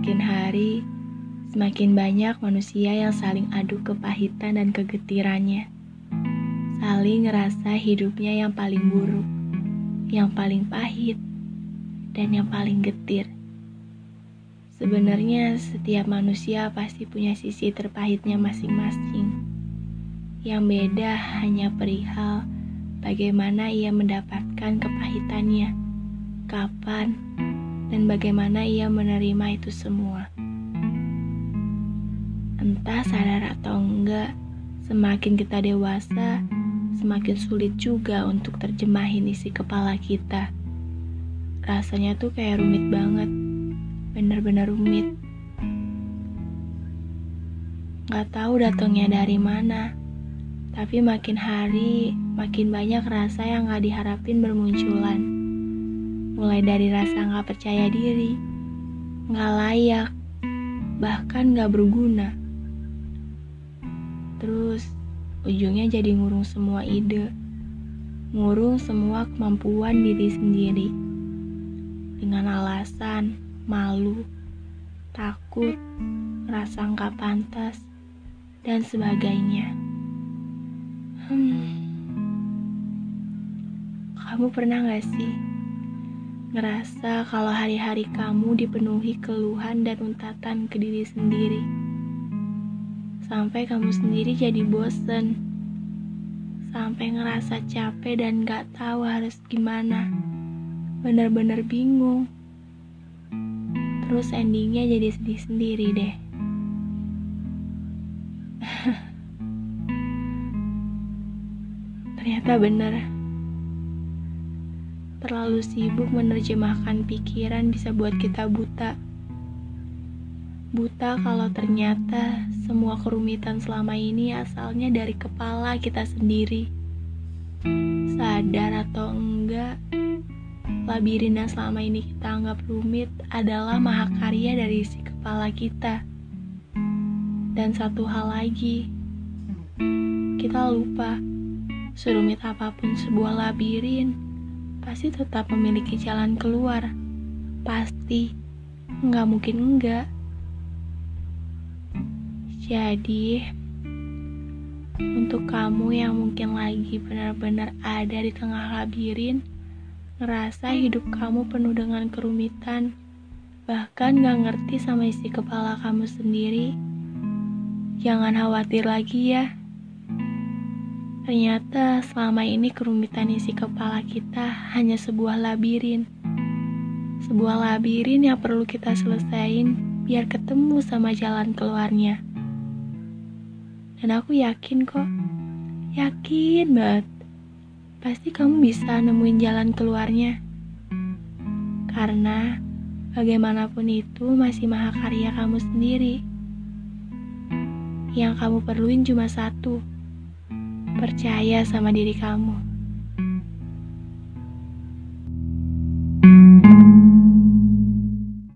Semakin hari, semakin banyak manusia yang saling adu kepahitan dan kegetirannya. Saling ngerasa hidupnya yang paling buruk, yang paling pahit, dan yang paling getir. Sebenarnya setiap manusia pasti punya sisi terpahitnya masing-masing. Yang beda hanya perihal bagaimana ia mendapatkan kepahitannya, kapan, dan bagaimana ia menerima itu semua. Entah sadar atau enggak, semakin kita dewasa, semakin sulit juga untuk terjemahin isi kepala kita. Rasanya tuh kayak rumit banget, bener-bener rumit. Gak tahu datangnya dari mana, tapi makin hari makin banyak rasa yang gak diharapin bermunculan mulai dari rasa nggak percaya diri, nggak layak, bahkan nggak berguna. Terus ujungnya jadi ngurung semua ide, ngurung semua kemampuan diri sendiri dengan alasan malu, takut, rasa nggak pantas, dan sebagainya. Hmm. Kamu pernah gak sih ngerasa kalau hari-hari kamu dipenuhi keluhan dan untatan ke diri sendiri. Sampai kamu sendiri jadi bosen. Sampai ngerasa capek dan gak tahu harus gimana. Bener-bener bingung. Terus endingnya jadi sedih sendiri deh. Ternyata bener. Terlalu sibuk menerjemahkan pikiran bisa buat kita buta. Buta kalau ternyata semua kerumitan selama ini asalnya dari kepala kita sendiri. Sadar atau enggak, labirin yang selama ini kita anggap rumit adalah mahakarya dari isi kepala kita. Dan satu hal lagi, kita lupa, serumit apa pun sebuah labirin, pasti tetap memiliki jalan keluar. Pasti, nggak mungkin enggak. Jadi, untuk kamu yang mungkin lagi benar-benar ada di tengah labirin, ngerasa hidup kamu penuh dengan kerumitan, bahkan gak ngerti sama isi kepala kamu sendiri, jangan khawatir lagi ya. Ternyata selama ini kerumitan isi kepala kita hanya sebuah labirin. Sebuah labirin yang perlu kita selesain biar ketemu sama jalan keluarnya. Dan aku yakin kok, yakin banget, pasti kamu bisa nemuin jalan keluarnya. Karena bagaimanapun itu masih mahakarya kamu sendiri. Yang kamu perluin cuma satu, Percaya sama diri kamu.